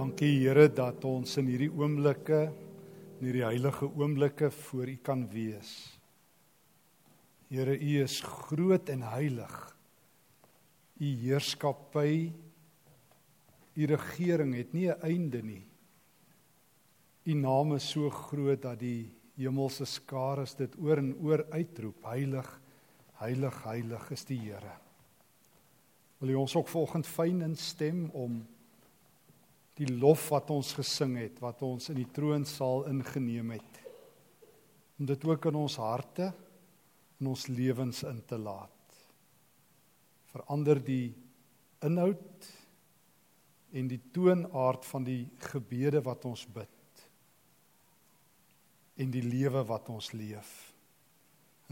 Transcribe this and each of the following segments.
Dankie Here dat ons in hierdie oomblikke, in hierdie heilige oomblikke voor U kan wees. Here, U is groot en heilig. U heerskappy, U regering het nie 'n einde nie. U naam is so groot dat die hemelse skare dit oor en oor uitroep. Heilig, heilig, heilig is die Here. Wil U ons ook volgens fyn instem om die lof wat ons gesing het, wat ons in die troonsaal ingeneem het. Om dit ook in ons harte en ons lewens in te laat. Verander die inhoud en die toonaard van die gebede wat ons bid en die lewe wat ons leef.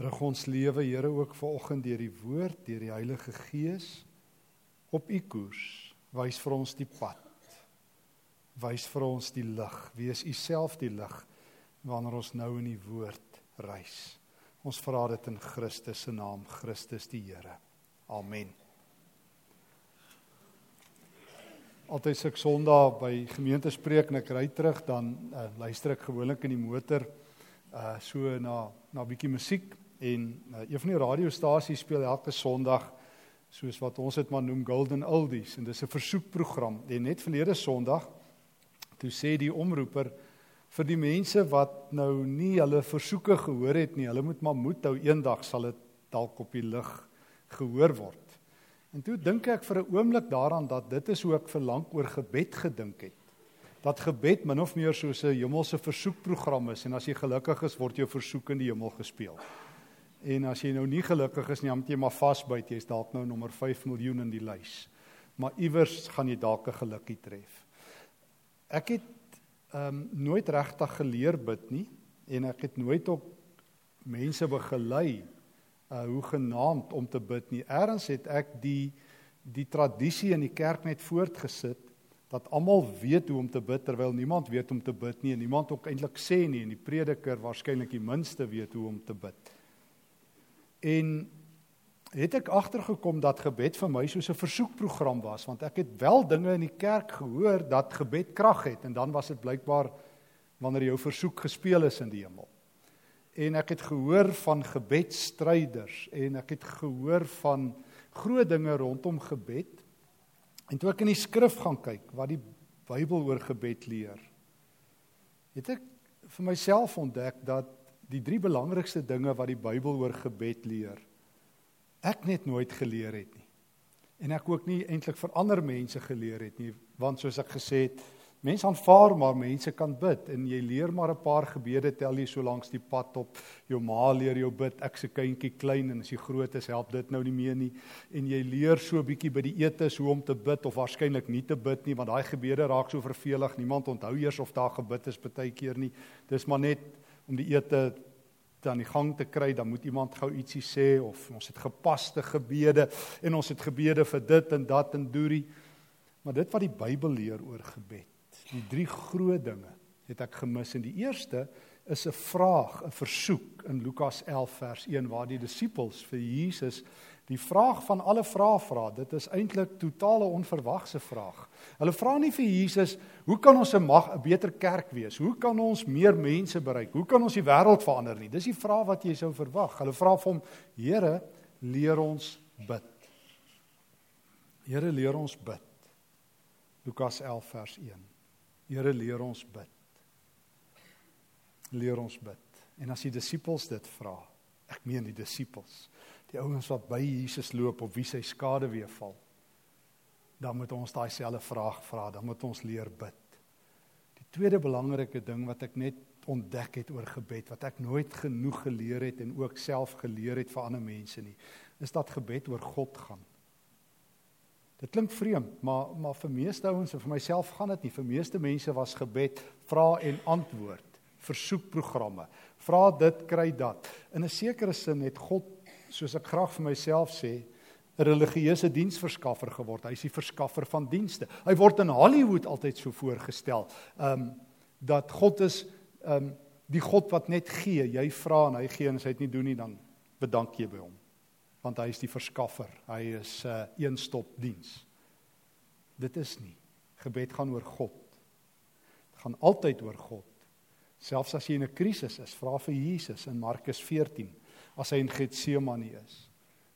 Rig ons lewe, Here, ook vanoggend deur die woord, deur die Heilige Gees op u koers. Wys vir ons die pad wys vir ons die lig. Wees u self die lig wanneer ons nou in die woord reis. Ons vra dit in Christus se naam, Christus die Here. Amen. Altyd se ek Sondag by gemeentespreek en ek ry terug dan uh, luister ek gewoonlik in die motor uh so na na bietjie musiek en uh, een van die radiostasies speel elke Sondag soos wat ons dit maar noem Golden Oldies en dis 'n versoekprogram. Net verlede Sondag toe sê die omroeper vir die mense wat nou nie hulle versoeke gehoor het nie, hulle moet maar moed hou eendag sal dit dalk op die lig gehoor word. En toe dink ek vir 'n oomblik daaraan dat dit is hoe ek vir lank oor gebed gedink het. Dat gebed min of meer soos 'n hemelse versoekprogram is en as jy gelukkig is, word jou versoek in die hemel gespeel. En as jy nou nie gelukkig is nie, dan moet jy maar vasbyt, jy's dalk nou nommer 5 miljoen in die lys. Maar iewers gaan jy dalk 'n gelukkie tref. Ek het ehm um, nooit regtig geleer bid nie en ek het nooit op mense begelei uh hoe genaamd om te bid nie. Eerens het ek die die tradisie in die kerk net voortgesit dat almal weet hoe om te bid terwyl niemand weet om te bid nie en niemand ook eintlik sê nie en die prediker waarskynlik die minste weet hoe om te bid. En het ek agtergekom dat gebed vir my soos 'n versoekprogram was want ek het wel dinge in die kerk gehoor dat gebed krag het en dan was dit blykbaar wanneer jou versoek gespeel is in die hemel. En ek het gehoor van gebedstryders en ek het gehoor van groot dinge rondom gebed. En toe ek in die skrif gaan kyk wat die Bybel oor gebed leer, het ek vir myself ontdek dat die drie belangrikste dinge wat die Bybel oor gebed leer ek net nooit geleer het nie. En ek ook nie eintlik vir ander mense geleer het nie, want soos ek gesê het, mense aanvaar maar mense kan bid en jy leer maar 'n paar gebede tel jy so langs die pad op. Jou ma leer jou bid, ek se kindjie klein en as jy groot is, help dit nou nie meer nie. En jy leer so 'n bietjie by die etes hoe om te bid of waarskynlik nie te bid nie, want daai gebede raak so vervelig. Niemand onthou eers of daar gebid is baie keer nie. Dis maar net om die ete dan die gang te kry, dan moet iemand gou ietsie sê of ons het gepaste gebede en ons het gebede vir dit en dat en doerie. Maar dit wat die Bybel leer oor gebed, die drie groot dinge het ek gemis en die eerste is 'n vraag, 'n versoek in Lukas 11 vers 1 waar die disippels vir Jesus die vraag van alle vrae vra. Dit is eintlik totale onverwagse vraag. Hulle vra nie vir Jesus, "Hoe kan ons 'n mag 'n beter kerk wees? Hoe kan ons meer mense bereik? Hoe kan ons die wêreld verander nie?" Dis die vraag wat jy sou verwag. Hulle vra vir hom, "Here, leer ons bid." Here, leer ons bid. Lukas 11 vers 1. Here, leer ons bid. Leer ons bid. En as die disippels dit vra, ek meen die disippels die ouens wat by Jesus loop op wie sy skade weer val. Dan moet ons daai selfde vraag vra, dan moet ons leer bid. Die tweede belangrike ding wat ek net ontdek het oor gebed wat ek nooit genoeg geleer het en ook self geleer het vir ander mense nie, is dat gebed oor God gaan. Dit klink vreemd, maar maar vir meeste ouens en vir myself gaan dit nie. Vir meeste mense was gebed vra en antwoord, versoekprogramme. Vra dit, kry dat. In 'n sekere sin het God soos ek graag vir myself sê, 'n religieuse diensverskaffer geword. Hy is die verskaffer van dienste. Hy word in Hollywood altyd so voorgestel, ehm um, dat God is ehm um, die God wat net gee. Jy vra en hy gee en as hy dit nie doen nie dan bedank jy by hom. Want hy is die verskaffer. Hy is 'n uh, een-stop diens. Dit is nie. Gebed gaan oor God. gaan altyd oor God. Selfs as jy in 'n krisis is, vra vir Jesus in Markus 14 as hy in Getsemane is.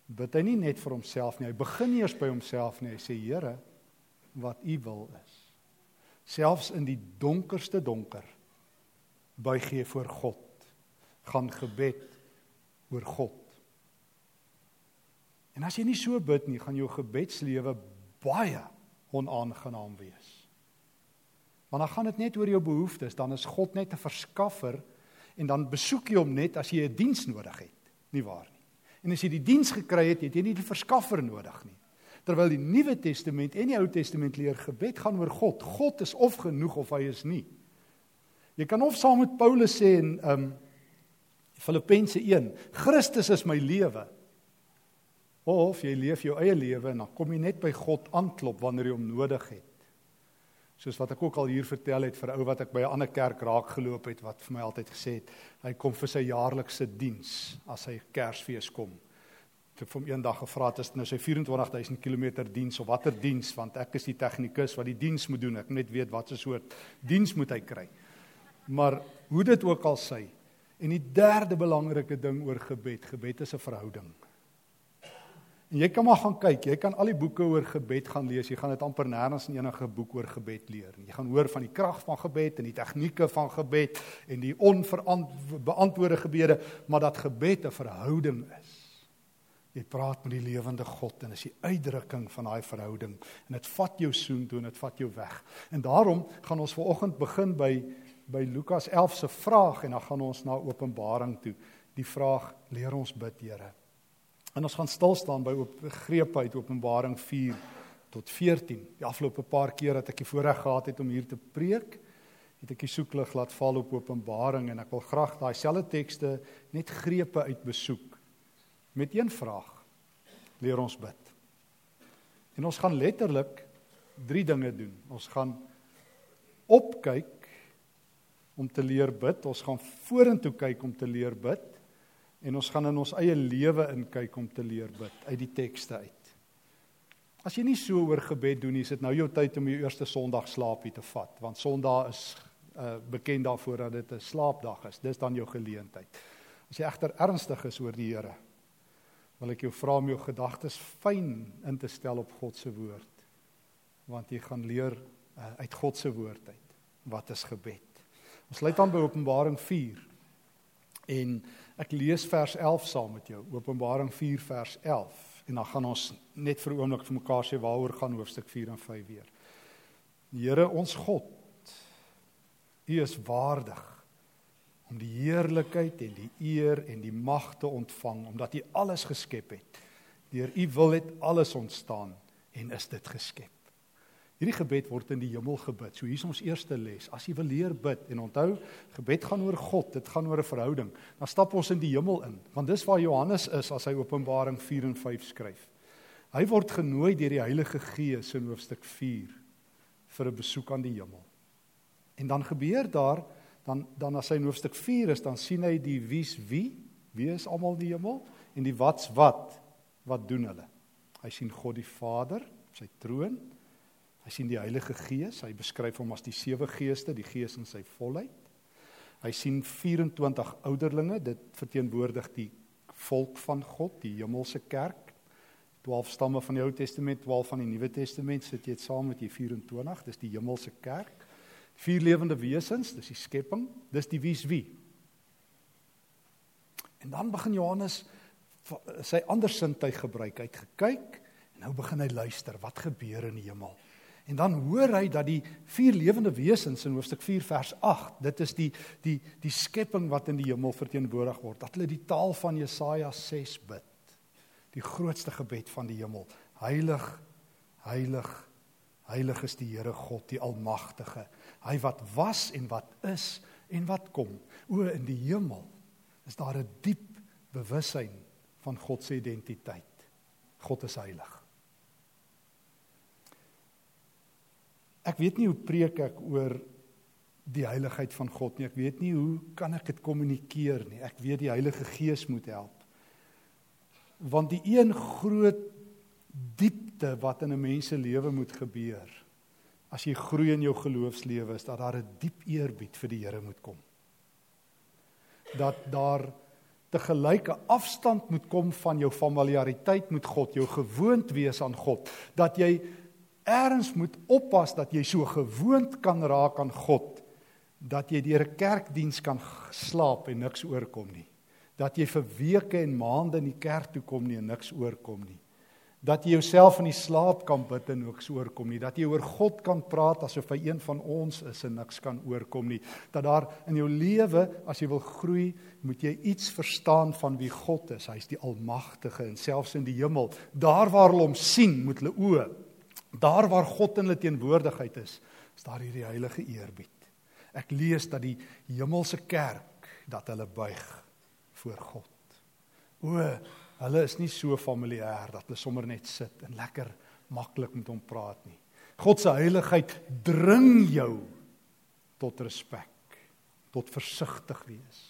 Bid hy nie net vir homself nie, hy begin eers by homself nie. Hy sê Here, wat U wil is. Selfs in die donkerste donker buig jy voor God. Gaan gebed oor God. En as jy nie so bid nie, gaan jou gebedslewe baie onaangenaam wees. Want dan gaan dit net oor jou behoeftes, dan is God net 'n verskaffer en dan besoek jy hom net as jy 'n diens nodig het, nie waar nie. En as jy die diens gekry het, het jy nie die verskaffer nodig nie. Terwyl die Nuwe Testament en die Ou Testament leer gebed gaan oor God. God is of genoeg of hy is nie. Jy kan of saam met Paulus sê in um Filippense 1, Christus is my lewe. Of jy leef jou eie lewe en dan kom jy net by God aanklop wanneer jy hom nodig het. Soos wat ek ook al hier vertel het vir ou wat ek by 'n ander kerk raak geloop het wat vir my altyd gesê het, hy kom vir sy jaarlikse diens as hy Kersfees kom. Ek het hom eendag gevra het is nou sy 24000 km diens of watter diens want ek is die tegnikus wat die diens moet doen. Ek moet net weet wat se soort diens moet hy kry. Maar hoe dit ook al sy. En die derde belangrike ding oor gebed, gebed is 'n verhouding. En jy kan maar gaan kyk, jy kan al die boeke oor gebed gaan lees. Jy gaan dit amper nêrens in enige boek oor gebed leer. Jy gaan hoor van die krag van gebed en die tegnieke van gebed en die onverantwoorde gebede, maar dat gebed 'n verhouding is. Jy praat met die lewende God en is die uitdrukking van daai verhouding en dit vat jou soontoe en dit vat jou weg. En daarom gaan ons vanoggend begin by by Lukas 11 se vraag en dan gaan ons na Openbaring toe. Die vraag: Leer ons bid, Here. En ons gaan stil staan by op grepe uit Openbaring 4 tot 14. Die afgelope paar keer dat ek die voorreg gehad het om hier te preek, het ek die soeklig laat val op Openbaring en ek wil graag daai selfde tekste net grepe uit besoek met een vraag. Leer ons bid. En ons gaan letterlik drie dinge doen. Ons gaan opkyk om te leer bid. Ons gaan vorentoe kyk om te leer bid en ons gaan in ons eie lewe inkyk om te leer bid uit die tekste uit. As jy nie so oor gebed doen nie, is dit nou jou tyd om jou eerste Sondag slaapie te vat, want Sondag is uh bekend daarvoor dat dit 'n slaapdag is. Dis dan jou geleentheid. As jy egter ernstig is oor die Here, wil ek jou vra om jou gedagtes fyn in te stel op God se woord. Want jy gaan leer uh, uit God se woord uit wat is gebed. Ons sluit aan by Openbaring 4. En Ek lees vers 11 saam met jou. Openbaring 4 vers 11 en dan gaan ons net vir 'n oomblik vir mekaar sê waaroor gaan hoofstuk 4 en 5 weer. Here ons God, U is waardig om die heerlikheid en die eer en die mag te ontvang omdat U alles geskep het. Deur U wil het alles ontstaan en is dit geskep. Hierdie gebed word in die hemel gebid. So hier is ons eerste les. As jy wil leer bid en onthou, gebed gaan oor God, dit gaan oor 'n verhouding. Dan stap ons in die hemel in, want dis waar Johannes is as hy Openbaring 4 en 5 skryf. Hy word genooi deur die Heilige Gees in hoofstuk 4 vir 'n besoek aan die hemel. En dan gebeur daar dan dan as hy in hoofstuk 4 is, dan sien hy die wie's wie, wie is almal in die hemel en die wat's wat, wat doen hulle? Hy sien God die Vader sy troon Hy sien die Heilige Gees, hy beskryf hom as die sewe geeste, die Gees in sy volheid. Hy sien 24 ouderlinge, dit verteenwoordig die volk van God, die hemelse kerk. 12 stamme van die Ou Testament, 12 van die Nuwe Testament, sit jy dit saam met die 24, dis die hemelse kerk. Vier lewende wesens, dis die skepping, dis die wie's wie. En dan begin Johannes sy andersindheid gebruik. Hy het gekyk en nou begin hy luister, wat gebeur in die hemel? En dan hoor hy dat die vier lewende wesens in hoofstuk 4 vers 8, dit is die die die skepping wat in die hemel verteenwoordig word. Dat hulle die taal van Jesaja 6 bid. Die grootste gebed van die hemel. Heilig, heilig, heilig is die Here God, die almagtige. Hy wat was en wat is en wat kom. O in die hemel is daar 'n diep bewussyn van God se identiteit. God is heilig. Ek weet nie hoe preek ek oor die heiligheid van God nie. Ek weet nie hoe kan ek dit kommunikeer nie. Ek weet die Heilige Gees moet help. Want die een groot diepte wat in 'n mens se lewe moet gebeur as jy groei in jou geloofslewe is dat daar 'n diep eerbied vir die Here moet kom. Dat daar te gelyke afstand moet kom van jou familiariteit met God, jou gewoond wees aan God, dat jy erns moet oppas dat jy so gewoond kan raak aan God dat jy deur 'n kerkdiens kan slaap en niks oorkom nie. Dat jy vir weke en maande in die kerk toe kom nie en niks oorkom nie dat jy jouself in die slaap kan bid en niks oorkom nie, dat jy oor God kan praat asof hy een van ons is en niks kan oorkom nie, dat daar in jou lewe as jy wil groei, moet jy iets verstaan van wie God is. Hy's die almagtige en selfs in die hemel, daar waar hulle hom sien met hulle oë, daar waar God in hulle teenwoordigheid is, is daar hierdie heilige eerbied. Ek lees dat die hemelse kerk dat hulle buig voor God. O Hulle is nie so familier dat hulle sommer net sit en lekker maklik met hom praat nie. God se heiligheid dring jou tot respek, tot versigtig wees.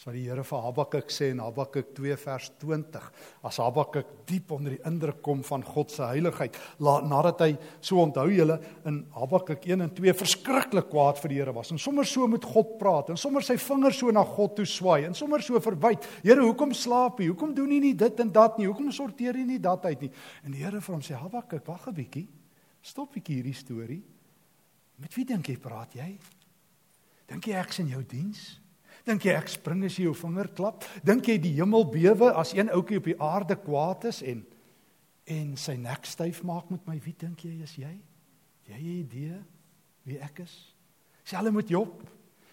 Dis wat die Here vir Habakuk sê in Habakuk 2 vers 20. As Habakuk diep onder die indruk kom van God se heiligheid, laat nadat hy so onthou julle in Habakuk 1 en 2 verskriklik kwaad vir die Here was en sommer so met God praat en sommer sy vingers so na God toe swaai en sommer so verwyd. Here, hoekom slaap jy? Hoekom doen jy nie dit en dat nie? Hoekom sorteer jy nie dat uit nie? En die Here vir hom sê Habakuk, wag 'n bietjie. Stop bietjie hierdie storie. Met wie dink jy praat jy? Dink jy ek's in jou diens? Dink jy ek spring as jy jou vinger klap? Dink jy die hemel bewe as een ouetjie op die aarde kwaad is en en sy nek styf maak met my? Wie dink jy is jy? Jy het 'n idee wie ek is? Selfs met Job.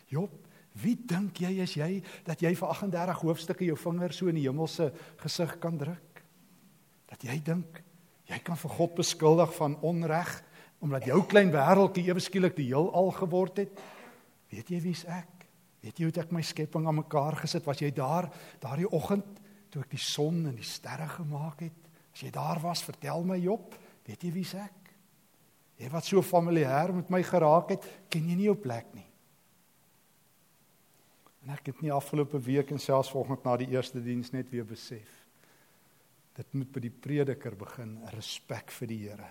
Job, wie dink jy is jy dat jy vir 38 hoofstukke jou vinger so in die hemelse gesig kan druk? Dat jy dink jy kan vir God beskuldig van onreg omdat jou klein wêreldjie ewe skielik die heelal geword het? Weet jy wie's ek? Weet jy hoe ek my skepping aan mekaar gesit? Was jy daar daardie oggend toe ek die son en die sterre gemaak het? As jy daar was, vertel my Job, weet jy wie's ek? Jy wat so familier met my geraak het, ken jy nie jou plek nie. En ek het nie afgelope week en selfs vanoggend na die eerste diens net weer besef. Dit moet by die prediker begin, respek vir die Here.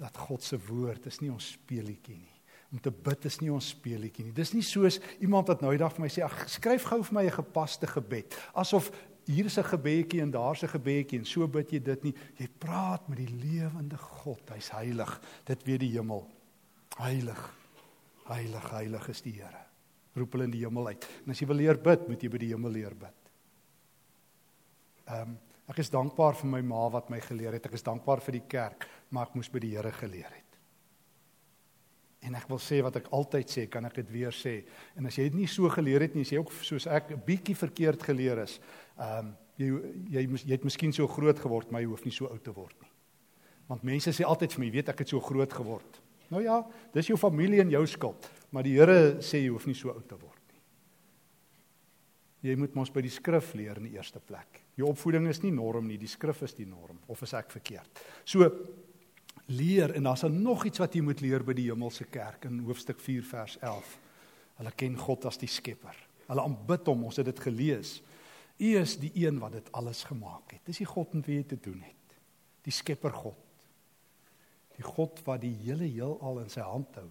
Dat God se woord is nie ons speelietjie nie om te bid is nie ons speelietjie nie. Dis nie soos iemand wat nou eendag vir my sê, "Ag, skryf gou vir my 'n gepaste gebed." Asof hier is 'n gebedjie en daar's 'n gebedjie en so bid jy dit nie. Jy praat met die lewende God. Hy's heilig. Dit weet die hemel. Heilig. Heilig, heilig is die Here. Roep hulle in die hemel uit. En as jy wil leer bid, moet jy by die hemel leer bid. Ehm um, ek is dankbaar vir my ma wat my geleer het. Ek is dankbaar vir die kerk, maar ek moes by die Here geleer het. Ek wil sê wat ek altyd sê, kan ek dit weer sê. En as jy dit nie so geleer het nie, as jy ook soos ek 'n bietjie verkeerd geleer is, ehm um, jy jy jy het miskien so groot geword, maar jy hoef nie so oud te word nie. Want mense sê altyd vir my, weet ek het so groot geword. Nou ja, dis jou familie en jou skuld, maar die Here sê jy hoef nie so oud te word nie. Jy moet mos by die skrif leer in die eerste plek. Jou opvoeding is nie norm nie, die skrif is die norm of is ek verkeerd? So leer en daar's nog iets wat jy moet leer by die hemelse kerk in hoofstuk 4 vers 11. Hulle ken God as die Skepper. Hulle aanbid hom, ons het dit gelees. U is die een wat dit alles gemaak het. Dis die God met wie jy te doen het. Die Skepper God. Die God wat die hele heelal in sy hand hou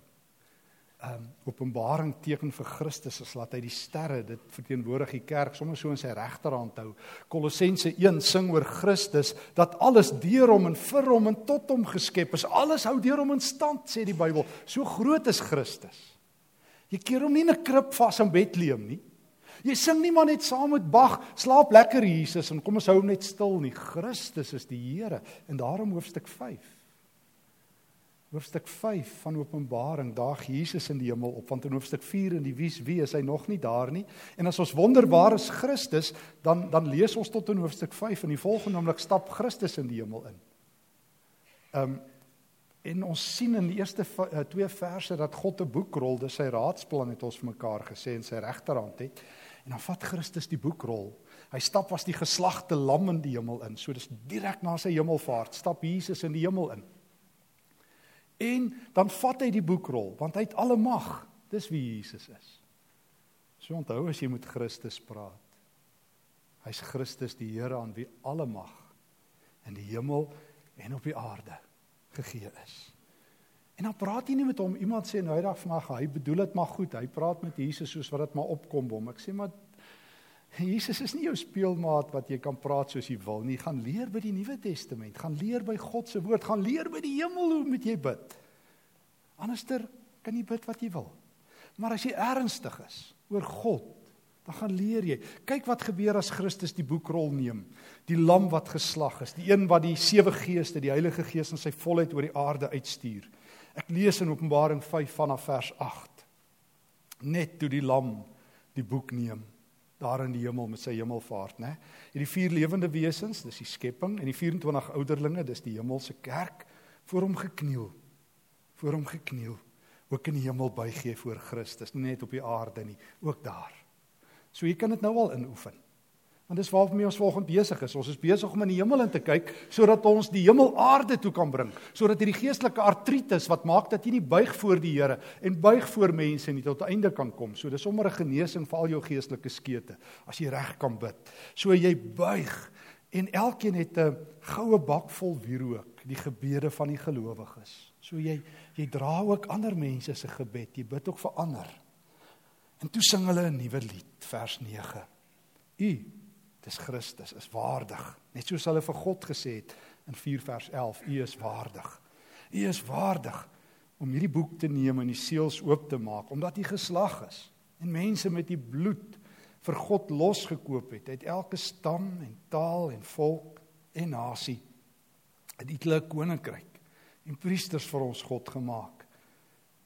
um Openbaring teken vir Christus is laat hy die sterre dit verteenwoordig die kerk sommer so in sy regterhand hou. Kolossense 1 sing oor Christus dat alles deur hom en vir hom en tot hom geskep is. Alles hou deur hom in stand sê die Bybel. So groot is Christus. Jy keer hom nie in 'n krib vas in Bethlehem nie. Jy sing nie maar net saam met Bach, slaap lekker Jesus en kom ons hou hom net stil nie. Christus is die Here en daarom hoofstuk 5 hoofstuk 5 van Openbaring daag Jesus in die hemel op want in hoofstuk 4 in die wies wie is hy nog nie daar nie en as ons wonder waar is Christus dan dan lees ons tot in hoofstuk 5 en die volgende oomblik stap Christus in die hemel in. Ehm um, en ons sien in die eerste uh, twee verse dat God 'n boekrol, dis sy raadsplan het ons vir mekaar gesê in sy regterhand het en dan vat Christus die boekrol. Hy stap as die geslagte lam in die hemel in. So dis direk na sy hemelvaart stap Jesus in die hemel in. En dan vat hy die boekrol want hy het alle mag. Dis wie Jesus is. So onthou as jy met Christus praat. Hy's Christus die Here aan wie alle mag in die hemel en op die aarde gegee is. En dan praat jy nie met hom. Iemand sê nou eendag vir my, hy bedoel dit maar goed. Hy praat met Jesus soos wat dit maar opkom hom. Ek sê maar Jesus is nie jou speelmaat wat jy kan praat soos jy wil nie. Gaan leer by die Nuwe Testament. Gaan leer by God se woord. Gaan leer by die hemel hoe moet jy bid. Anderster kan jy bid wat jy wil. Maar as jy ernstig is oor God, dan gaan leer jy. Kyk wat gebeur as Christus die boekrol neem. Die lam wat geslag is, die een wat die sewe geeste, die Heilige Gees in sy volheid oor die aarde uitstuur. Ek lees in Openbaring 5 vanaf vers 8. Net toe die lam die boek neem daar in die hemel met sy hemelvaart, né? Hierdie vier lewende wesens, dis die skepping en die 24 ouderlinge, dis die hemelse kerk voor hom gekniel. Voor hom gekniel. Ook in die hemel buig hy voor Christus, nie net op die aarde nie, ook daar. So jy kan dit nou al inoefen. Want dis waarmee ons volgende besig is. Ons is besig om in die hemel in te kyk sodat ons die hemel aarde toe kan bring, sodat hierdie geestelike artritis wat maak dat jy nie buig voor die Here en buig voor mense nie tot einde kan kom. So dis sommer 'n genesing vir al jou geestelike skete as jy reg kan bid. So jy buig en elkeen het 'n goue bak vol wierook, die gebede van die gelowiges. So jy jy dra ook ander mense se gebed. Jy bid ook vir ander. En toe sing hulle 'n nuwe lied, vers 9. U, dis Christus, is waardig, net soos hulle vir God gesê het in 4 vers 11, u is waardig. U is waardig om hierdie boek te neem en die seels oop te maak omdat u geslag is en mense met u bloed vir God losgekoop het uit elke stam en taal en volk en nasie. Het u 'n koninkryk en priesters vir ons God gemaak.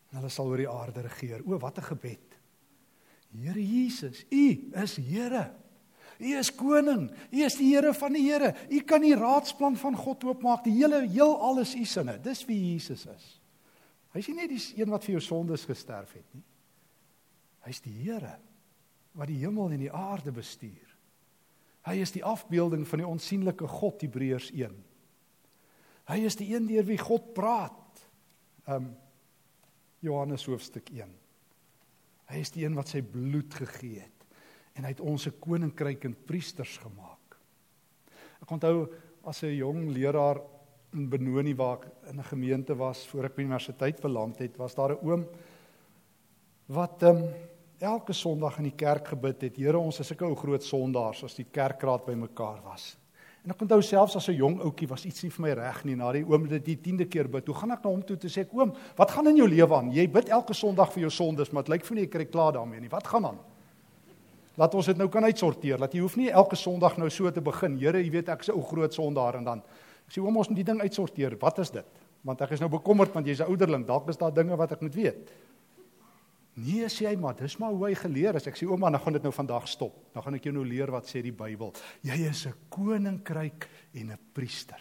En hulle sal oor die aarde regeer. O, wat 'n gebed. Here Jesus, U is Here. U is koning. U is die Here van die Here. U kan die raadsplan van God oopmaak. Die hele heel alles U sinne. Dis wie Jesus is. Hy is nie die een wat vir jou sondes gesterf het nie. Hy's die Here wat die hemel en die aarde bestuur. Hy is die afbeelding van die onsigbare God Hebreërs 1. Hy is die een deur wie God praat. Um Johannes hoofstuk 1. Hy is die een wat sy bloed gegee het en hy het ons 'n koninkryk en priesters gemaak. Ek onthou as 'n jong leraar in Benoni waar ek in 'n gemeente was voor ek by universiteit beland het, was daar 'n oom wat um, elke Sondag in die kerk gebid het. Here, ons is sulke ou groot sondaars as die kerkraad bymekaar was. En ek onthou selfs as 'n jong ouetjie was iets nie vir my reg nie. Na die oom dit die 10de keer bid. Hoe gaan ek na hom toe te sê, "Oom, wat gaan in jou lewe aan? Jy bid elke Sondag vir jou sondes, maar dit lyk vir my jy kry klaar daarmee nie. Wat gaan aan?" Laat ons dit nou kan uitsorteer. Dat jy hoef nie elke Sondag nou so te begin. Here, jy weet ek is 'n ou groot sondaar en dan sê oom, ons moet die ding uitsorteer. Wat is dit? Want ek is nou bekommerd want jy's 'n ouderling. Dalk is daar dinge wat ek moet weet. Nee, sê hy maar, dis maar hoe hy geleer is. Ek sê ouma, nou gaan dit nou vandag stop. Nou gaan ek jou nou leer wat sê die Bybel. Jy is 'n koninkryk en 'n priester.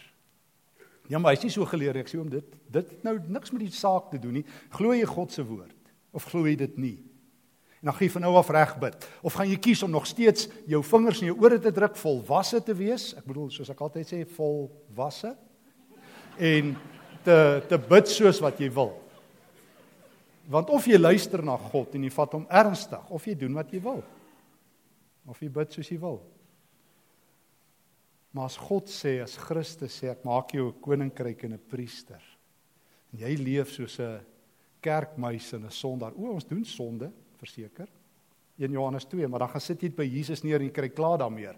Ja, maar hy's nie so geleer ek sê oom dit dit nou niks met die saak te doen nie. Glo jy God se woord of glo jy dit nie? En dan gee jy van nou af reg bid of gaan jy kies om nog steeds jou vingers in jou ore te druk volwasse te wees? Ek bedoel soos ek altyd sê volwasse en te te bid soos wat jy wil. Want of jy luister na God en jy vat hom ernstig of jy doen wat jy wil. Of jy bid soos jy wil. Maar as God sê as Christus sê ek maak jou 'n koninkryk en 'n priester. En jy leef soos 'n kerkmuis en 'n sondaar. O, ons doen sonde, verseker. 1 Johannes 2, maar dan gaan sit jy by Jesus neer en jy kry klaar daarmee.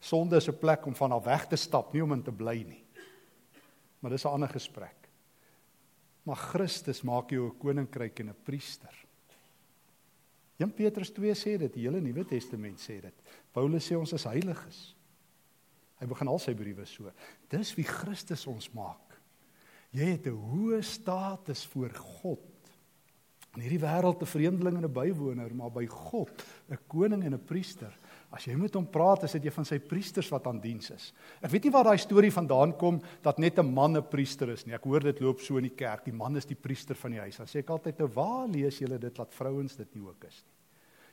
Sonde is 'n plek om van af weg te stap, nie om in te bly nie. Maar dis 'n ander gesprek. Maar Christus maak jou 'n koninkryk en 'n priester. 1 Petrus 2 sê dit, die hele Nuwe Testament sê dit. Paulus sê ons is heiliges. Hy begin al sy briewe so. Dis wie Christus ons maak. Jy het 'n hoë status voor God. In hierdie wêreld 'n vreemdeling en 'n bywoner, maar by God 'n koning en 'n priester. As jy met hom praat, is dit een van sy priesters wat aan diens is. Ek weet nie waar daai storie vandaan kom dat net 'n man 'n priester is nie. Ek hoor dit loop so in die kerk. Die man is die priester van die huis. Dan sê ek altyd, "Nou waar lees julle dit dat vrouens dit nie ook is nie?"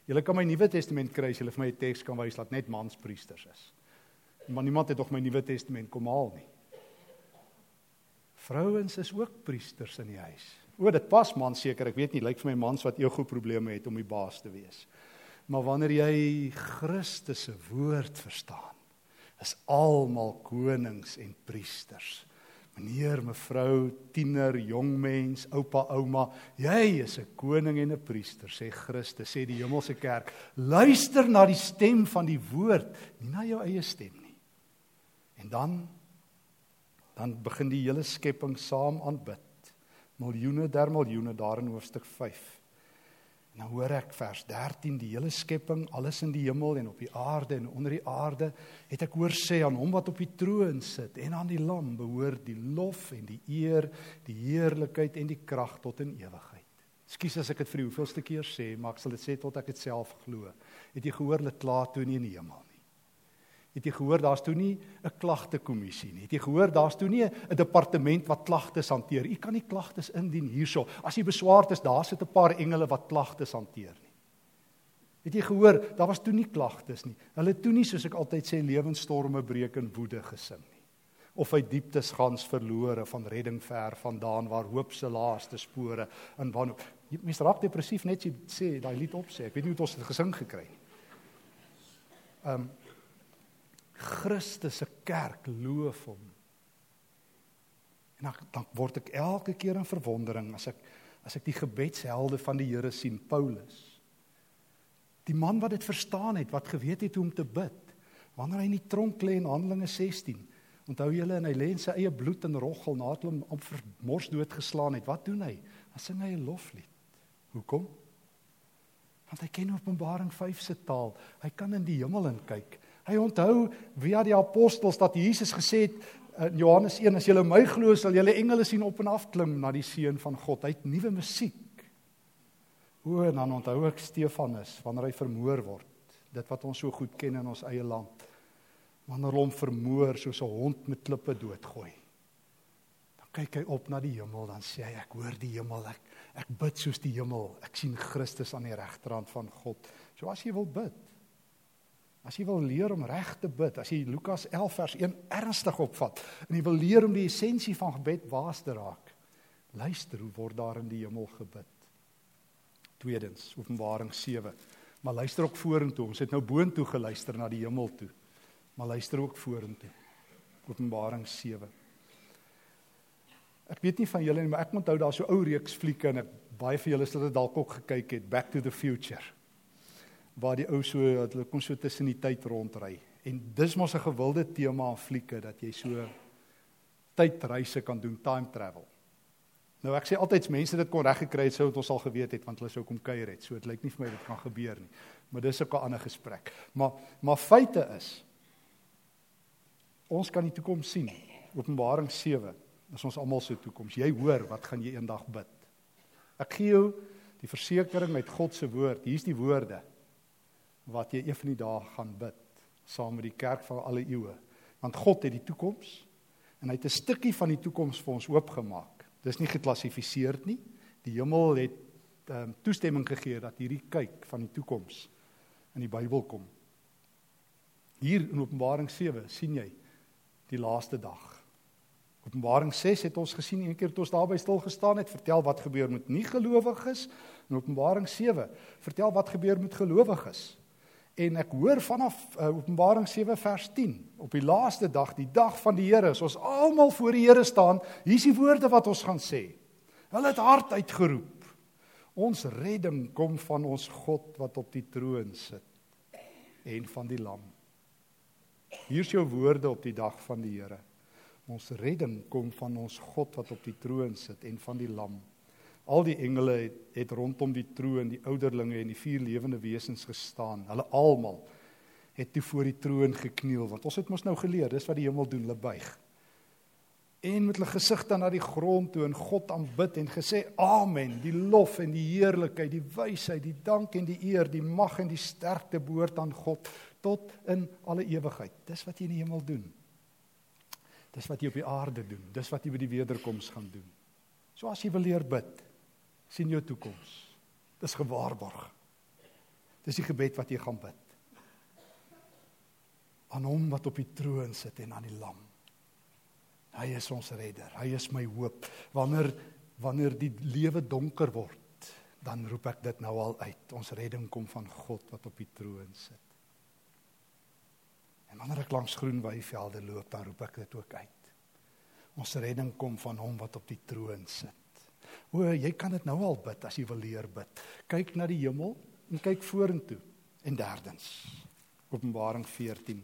Julle kan my Nuwe Testament kry as julle vir my 'n teks kan wys dat net mans priesters is. Maar niemand het nog my Nuwe Testament kom haal nie. Vrouens is ook priesters in die huis. O, dit pas man seker. Ek weet nie, lyk vir my mans wat ego probleme het om die baas te wees. Maar wanneer jy Christus se woord verstaan, is almal konings en priesters. Meneer, mevrou, tiener, jong mens, oupa, ouma, jy is 'n koning en 'n priester, sê Christus, sê die hemelse kerk. Luister na die stem van die woord, nie na jou eie stem nie. En dan dan begin die hele skepping saam aanbid. Miljoene der miljoene daar in hoofstuk 5. En dan hoor ek vers 13 die hele skepping, alles in die hemel en op die aarde en onder die aarde, het ek hoor sê aan hom wat op die troon sit en aan die lam behoort die lof en die eer, die heerlikheid en die krag tot in ewigheid. Ekskuus as ek dit vir die hoeveelste keer sê, maar ek sal dit sê tot ek dit self glo. Het jy gehoor hulle kla toe nie in die hemel nie? Het jy gehoor daar's toe nie 'n klagtekommissie nie. Het jy gehoor daar's toe nie 'n departement wat klagtes hanteer. U kan nie klagtes indien hierso. As jy beswaard is, daar sit 'n paar engele wat klagtes hanteer nie. Het jy gehoor, daar was toe nie klagtes nie. Hulle het toe nie soos ek altyd sê lewensstorme breek in woede gesing nie. Of uit dieptes gans verlore van redding ver vandaan waar hoop se laaste spore in wanhoop. Mens raak depressief net as jy sê daai lied opsê. Ek weet nie hoe dit ons gesing gekry nie. Ehm um, Christus se kerk loof hom. En dan dan word ek elke keer in verwondering as ek as ek die gebedshelde van die Here sien, Paulus. Die man wat dit verstaan het, wat geweet het hoe om te bid. Wanneer hy in die tronk lê in Handelinge 16, onthou julle en hy lê in sy eie bloed en roggel nadat hom op vermors doodgeslaan het. Wat doen hy? Dan sing hy 'n loflied. Hoekom? Want hy ken Openbaring 5 se taal. Hy kan in die hemel in kyk. Hy onthou via die apostels dat Jesus gesê het in Johannes 1 as julle my glo sal julle engele sien op en af klim na die seun van God. Hy het nuwe musiek. O, en dan onthou ek Stefanus wanneer hy vermoor word. Dit wat ons so goed ken in ons eie land. Wanneer hom vermoor soos 'n hond met klippe doodgooi. Dan kyk hy op na die hemel dan sê hy ek hoor die hemel ek ek bid soos die hemel. Ek sien Christus aan die regterhand van God. So as jy wil bid, As jy wil leer om reg te bid, as jy Lukas 11 vers 1 ernstig opvat en jy wil leer om die essensie van gebed waas te raak, luister hoe word daar in die hemel gebid. Tweedens, Openbaring 7. Maar luister ook vorentoe. Ons het nou boontoe geluister na die hemel toe. Maar luister ook vorentoe. Openbaring 7. Ek weet nie van julle nie, maar ek onthou daar so ou reeks flieke en ek baie van julle het dit dalk ook gekyk het, Back to the Future waar die ou so hulle kom so tussen die tyd rondry. En dis mos 'n gewilde tema aan flieke dat jy so tydreise kan doen, time travel. Nou ek sê altyd mense dit kon reg gekry het sou dit ons al geweet het want hulle sou kom kuier het. So dit lyk nie vir my dit kan gebeur nie. Maar dis ook 'n ander gesprek. Maar maar feite is ons kan die toekoms sien. Openbaring 7. Dis ons almal se toekoms. Jy hoor wat gaan jy eendag bid. Ek gee jou die versekering met God se woord. Hier's die woorde wat jy een van die dae gaan bid saam met die kerk van alle eeue. Want God het die toekoms en hy het 'n stukkie van die toekoms vir ons oopgemaak. Dis nie geklassifiseer nie. Die hemel het um, toestemming gegee dat hierdie kyk van die toekoms in die Bybel kom. Hier in Openbaring 7 sien jy die laaste dag. Openbaring 6 het ons gesien een keer toe ons daarby stil gestaan het, vertel wat gebeur met nie gelowiges. In Openbaring 7 vertel wat gebeur met gelowiges. En ek hoor vanaf uh, Openbaring 7 vers 10 op die laaste dag, die dag van die Here, as ons almal voor die Here staan, hier's die woorde wat ons gaan sê. Hulle het hard uitgeroep. Ons redding kom van ons God wat op die troon sit en van die lam. Hier's jou woorde op die dag van die Here. Ons redding kom van ons God wat op die troon sit en van die lam. Al die engele het, het rondom die troon, die ouderlinge en die vier lewende wesens gestaan. Hulle almal het toe voor die troon gekniel want ons het mos nou geleer, dis wat die hemel doen, hulle buig. En met hulle gesigte na die grond toe en God aanbid en gesê amen, die lof en die heerlikheid, die wysheid, die dank en die eer, die mag en die sterkte behoort aan God tot in alle ewigheid. Dis wat jy in die hemel doen. Dis wat jy op die aarde doen. Dis wat jy by die wederkoms gaan doen. So as jy wil leer bid, sien jou toekoms. Dis gewaarborg. Dis die gebed wat jy gaan bid. Aan hom wat op die troon sit en aan die lam. Hy is ons redder. Hy is my hoop. Wanneer wanneer die lewe donker word, dan roep ek dit nou al uit. Ons redding kom van God wat op die troon sit. En wanneer ek langs groen weivelde loop, dan roep ek dit ook uit. Ons redding kom van hom wat op die troon sit. O, jy kan dit nou al bid as jy wil leer bid. Kyk na die hemel en kyk vorentoe. En derdens, Openbaring 14.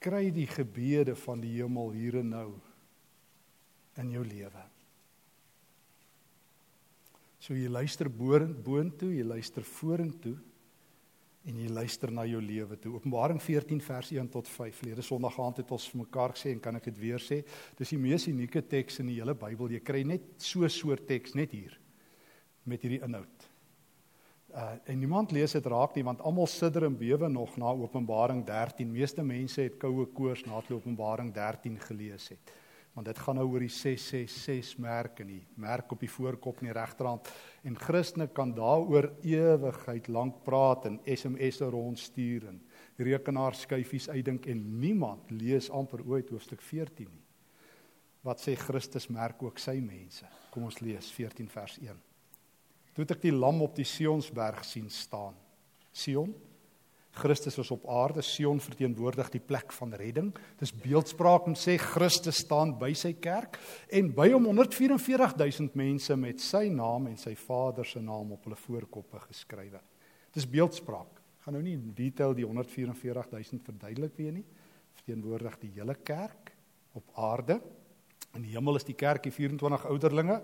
Kry die gebede van die hemel hier en nou in jou lewe. So jy luister boontoe, jy luister vorentoe en jy luister na jou lewe toe. Openbaring 14 vers 1 tot 5. Lede Sondag aand het ons vir mekaar gesê en kan ek dit weer sê, dis die mees unieke teks in die hele Bybel. Jy kry net so 'n soort teks net hier met hierdie inhoud. Uh en niemand lees dit raak nie want almal sidder en bewe nog na Openbaring 13. Meeste mense het koue koors na Openbaring 13 gelees het want dit gaan nou oor die 666 merk en die merk op die voorkop en die regterhand en Christene kan daaroor ewigheid lank praat en SMS'e rondstuur en rekenaarskyfies uitdink en niemand lees amper ooit hoofstuk 14 nie. Wat sê Christus merk ook sy mense. Kom ons lees 14 vers 1. Toe ek die lam op die Sionsberg sien staan. Sion Christus was op aarde, Sion verteenwoordig die plek van redding. Dis beeldspraak om sê Christus staan by sy kerk en by hom 144000 mense met sy naam en sy Vader se naam op hulle voorkoppe geskrywe. Dis beeldspraak. Ek gaan nou nie in detail die 144000 verduidelik weer nie. Verteenwoordig die hele kerk op aarde. In die hemel is die kerk die 24 ouderlinge,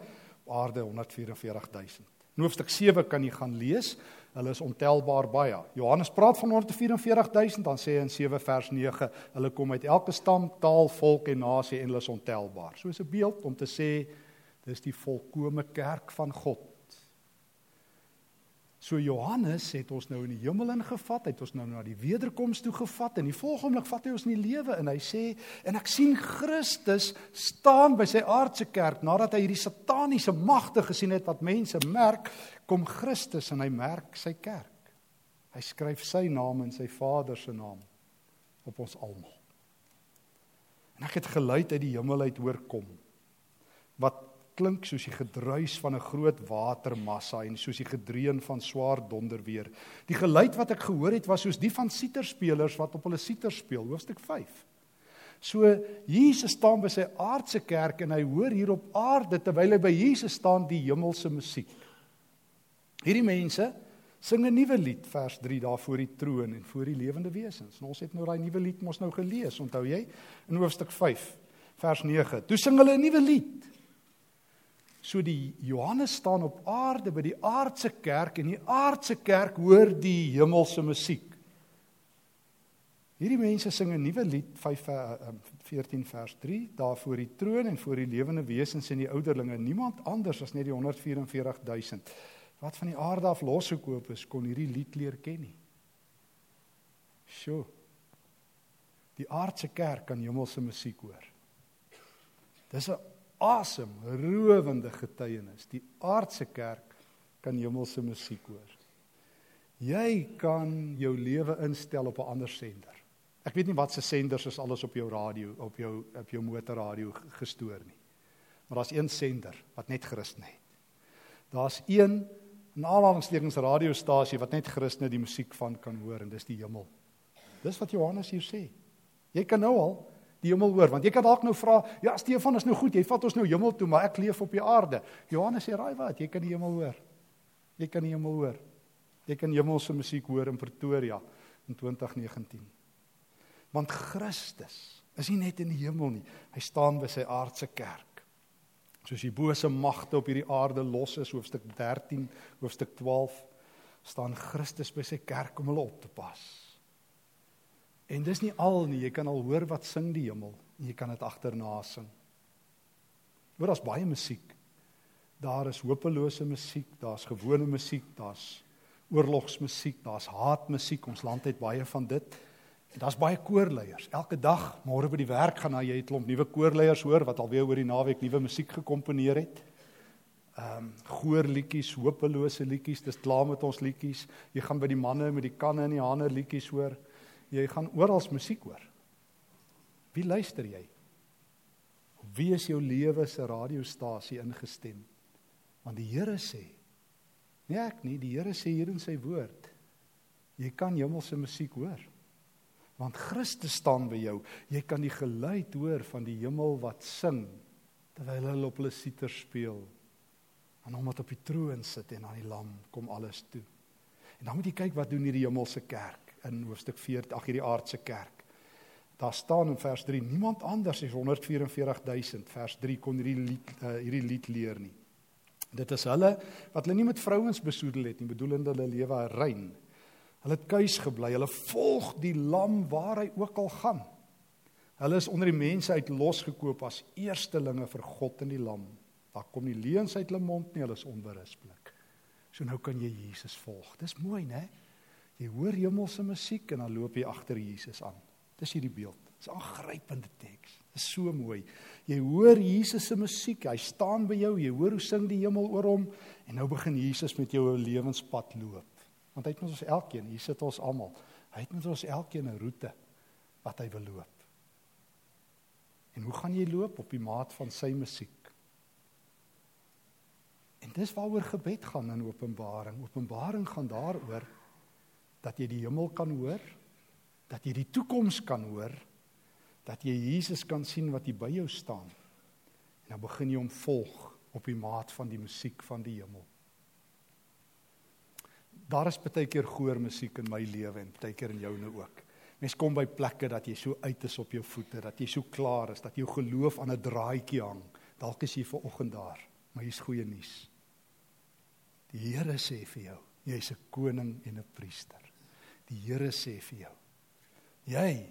op aarde 144000. In hoofstuk 7 kan jy gaan lees. Hulle is ontelbaar baie. Johannes praat van 144000, dan sê hy in 7 vers 9, hulle kom uit elke stam, taal, volk en nasie en hulle is ontelbaar. So is 'n beeld om te sê dis die volkomme kerk van God. So Johannes het ons nou in die hemel ingevat, het ons nou na die wederkoms toe gevat en die volgende oomblik vat hy ons in die lewe en hy sê en ek sien Christus staan by sy aardse kerk nadat hy hierdie sataniese magte gesien het wat mense merk, kom Christus en hy merk sy kerk. Hy skryf sy naam en sy Vader se naam op ons almal. En ek het geluid uit die hemel uit hoor kom wat klink soos die gedruis van 'n groot watermassa en soos die gedreun van swaar donderweer. Die geluid wat ek gehoor het was soos die van siterspelers wat op hulle siter speel, hoofstuk 5. So Jesus staan by sy aardse kerk en hy hoor hier op aarde terwyl hy by Jesus staan die hemelse musiek. Hierdie mense sing 'n nuwe lied vers 3 daar voor die troon en voor die lewende wesens. En ons het nou daai nuwe lied mos nou gelees, onthou jy? In hoofstuk 5 vers 9. Toe sing hulle 'n nuwe lied. So die Johannes staan op aarde by die aardse kerk en die aardse kerk hoor die hemelse musiek. Hierdie mense sing 'n nuwe lied 5 14 vers 3 daar voor die troon en voor die lewende wesens en die ouderlinge niemand anders as net die 144000 wat van die aarde af losgekoop is kon hierdie lied leer ken nie. Sjoe. Die aardse kerk kan hemelse musiek hoor. Dis 'n asemrowende getuienis. Die aardse kerk kan hemelse musiek hoor. Jy kan jou lewe instel op 'n ander sender. Ek weet nie wat se senders is alles op jou radio, op jou op jou motorradio gestoor nie. Maar daar's een sender wat net Christen het. Daar's een nalangstekens radiostasie wat net Christene die musiek van kan hoor en dis die hemel. Dis wat Johannes hier sê. Jy kan nou al die hemel hoor want jy kan dalk nou vra ja Stefan is nou goed jy vat ons nou hemel toe maar ek leef op die aarde. Johannes sê raai wat jy kan die hemel hoor. Jy kan die hemel hoor. Jy kan hemelse musiek hoor in Pretoria in 2019 want Christus is nie net in die hemel nie. Hy staan by sy aardse kerk soos die bose magte op hierdie aarde los is hoofstuk 13 hoofstuk 12 staan Christus by sy kerk om hulle op te pas En dis nie al nie, jy kan al hoor wat sing die hemel en jy kan dit agterna sing. Hoor daar's baie musiek. Daar is hopelose musiek, daar's gewone musiek, daar's oorlogsmusiek, daar's haatmusiek. Ons land het baie van dit. Daar's baie koorleiers. Elke dag môre by die werk gaan jy 'n klomp nuwe koorleiers hoor wat alweer oor die naweek nuwe musiek gekomponeer het. Ehm um, goorliedjies, hopelose liedjies, dis klaar met ons liedjies. Jy gaan by die manne met die kanne in die hande liedjies hoor. Jy gaan oral musiek hoor. Wie luister jy? Wie is jou lewe se radiostasie ingestem? Want die Here sê, nee ek nie, die Here sê hier in sy woord, jy kan hemelse musiek hoor. Want Christus staan by jou. Jy kan die geluid hoor van die hemel wat sing terwyl hulle op hulle siter speel. En hom wat op die troon sit en aan die lam kom alles toe. En dan moet jy kyk wat doen hierdie hemelse kerk in hoofstuk 4, ag hierdie aardse kerk. Daar staan in vers 3 niemand anders as 144000 vers 3 kon hierdie lied uh, hierdie lied leer nie. Dit is hulle wat hulle nie met vrouens besoedel het nie, bedoelende hulle lewe rein. Hulle het kuis gebly. Hulle volg die lam waar hy ook al gaan. Hulle is onder die mense uit losgekoop as eerstelinge vir God en die lam. Daar kom nie leuns uit hulle mond nie, hulle is onberispelik. So nou kan jy Jesus volg. Dis mooi, né? Jy hoor hemelse musiek en dan loop jy agter Jesus aan. Dis hierdie beeld. Dis 'n aangrypende teks. Dis so mooi. Jy hoor Jesus se musiek. Hy staan by jou. Jy hoor hoe sing die hemel oor hom en nou begin Jesus met jou 'n lewenspad loop. Want hy het met ons elkeen, hier sit ons almal. Hy het met ons elkeen 'n roete wat hy wil loop. En hoe gaan jy loop op die maat van sy musiek? En dis waaroor gebed gaan in Openbaring. Openbaring gaan daaroor dat jy die hemel kan hoor, dat jy die toekoms kan hoor, dat jy Jesus kan sien wat hier by jou staan. En dan begin jy hom volg op die maat van die musiek van die hemel. Daar is baie keer gehoor musiek in my lewe en baie keer in joune ook. Mens kom by plekke dat jy so uit is op jou voete, dat jy so klaar is, dat jou geloof aan 'n draadjie hang. Dalk is jy ver oggend daar, maar hier's goeie nuus. Die Here sê vir jou, jy's 'n koning en 'n priester. Die Here sê vir jou, jy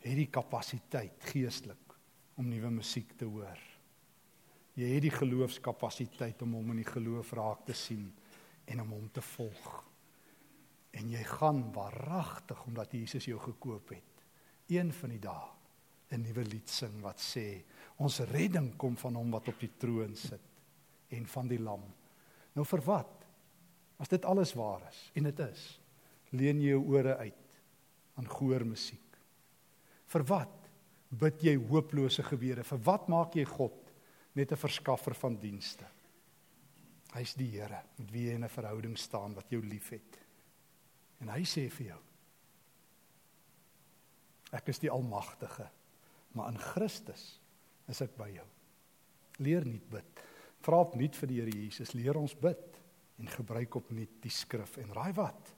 het die kapasiteit geestelik om nuwe musiek te hoor. Jy het die geloofskapasiteit om hom in die geloof raak te sien en om hom te volg. En jy gaan waaragtig omdat Jesus jou gekoop het. Een van die dae 'n nuwe lied sing wat sê ons redding kom van hom wat op die troon sit en van die lam. Nou vir wat? As dit alles waar is en dit is, leen jy jou ore uit aan gehoor musiek. Vir wat bid jy hooplose gebede? Vir wat maak jy God net 'n verskaffer van dienste? Hy's die Here met wie jy in 'n verhouding staan wat jou liefhet. En hy sê vir jou: Ek is die almagtige, maar in Christus is ek by jou. Leer nie bid. Vra op nuut vir die Here Jesus, leer ons bid en gebruik op nuut die skrif en raai wat?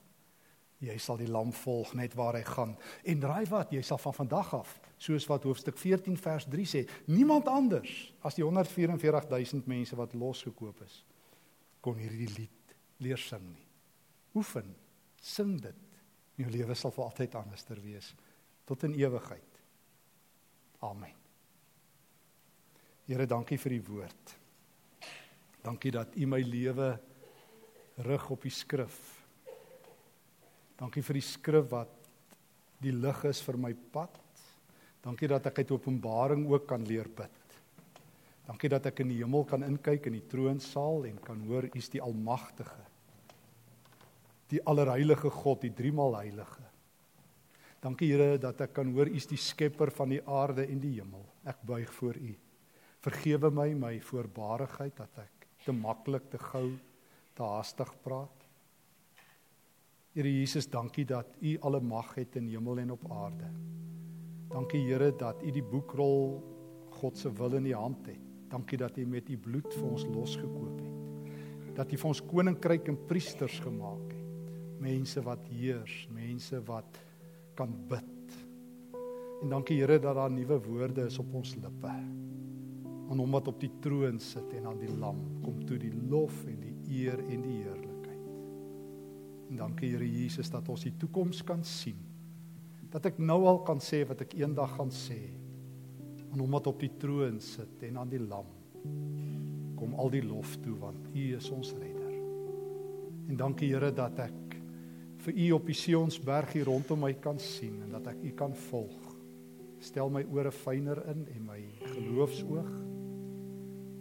Jy sal die lam volg net waar hy gaan. En raai wat, jy sal van vandag af, soos wat hoofstuk 14 vers 3 sê, niemand anders as die 144000 mense wat losgekoop is kon hierdie lied leer sing nie. Oefen, sing dit. Jou lewe sal vir altyd anderster wees tot in ewigheid. Amen. Here, dankie vir die woord. Dankie dat U my lewe rig op die skrif. Dankie vir die skrif wat die lig is vir my pad. Dankie dat ek uit Openbaring ook kan leer bid. Dankie dat ek in die hemel kan inkyk in die troonsaal en kan hoor U is die almagtige. Die allerheilige God, die driemaal heilige. Dankie Here dat ek kan hoor U is die skepper van die aarde en die hemel. Ek buig voor U. Vergewe my my voorbarigheid dat ek te maklik, te gou, te haastig praat. Here Jesus, dankie dat U alle mag het in hemel en op aarde. Dankie Here dat U die boekrol God se wil in U hand het. Dankie dat U met U bloed vir ons losgekoop het. Dat U vir ons koninkryk en priesters gemaak het. Mense wat heers, mense wat kan bid. En dankie Here dat daar nuwe woorde is op ons lippe. Aan hom wat op die troon sit en aan die lam kom toe die lof en die eer en die heerlikheid. En dankie Here Jesus dat ons die toekoms kan sien. Dat ek nou al kan sê wat ek eendag gaan sê aan hom wat op die troon sit en aan die lam. Kom al die lof toe want U is ons redder. En dankie Here dat ek vir U op die Sionsberg hier rondom my kan sien en dat ek U kan volg. Stel my ore fyner in en my geloofsoog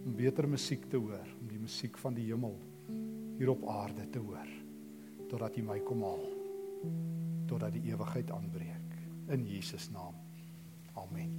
om beter musiek te hoor, om die musiek van die hemel hier op aarde te hoor totdat U my kom haal. Totdat die ewigheid aanbreek in Jesus naam. Amen.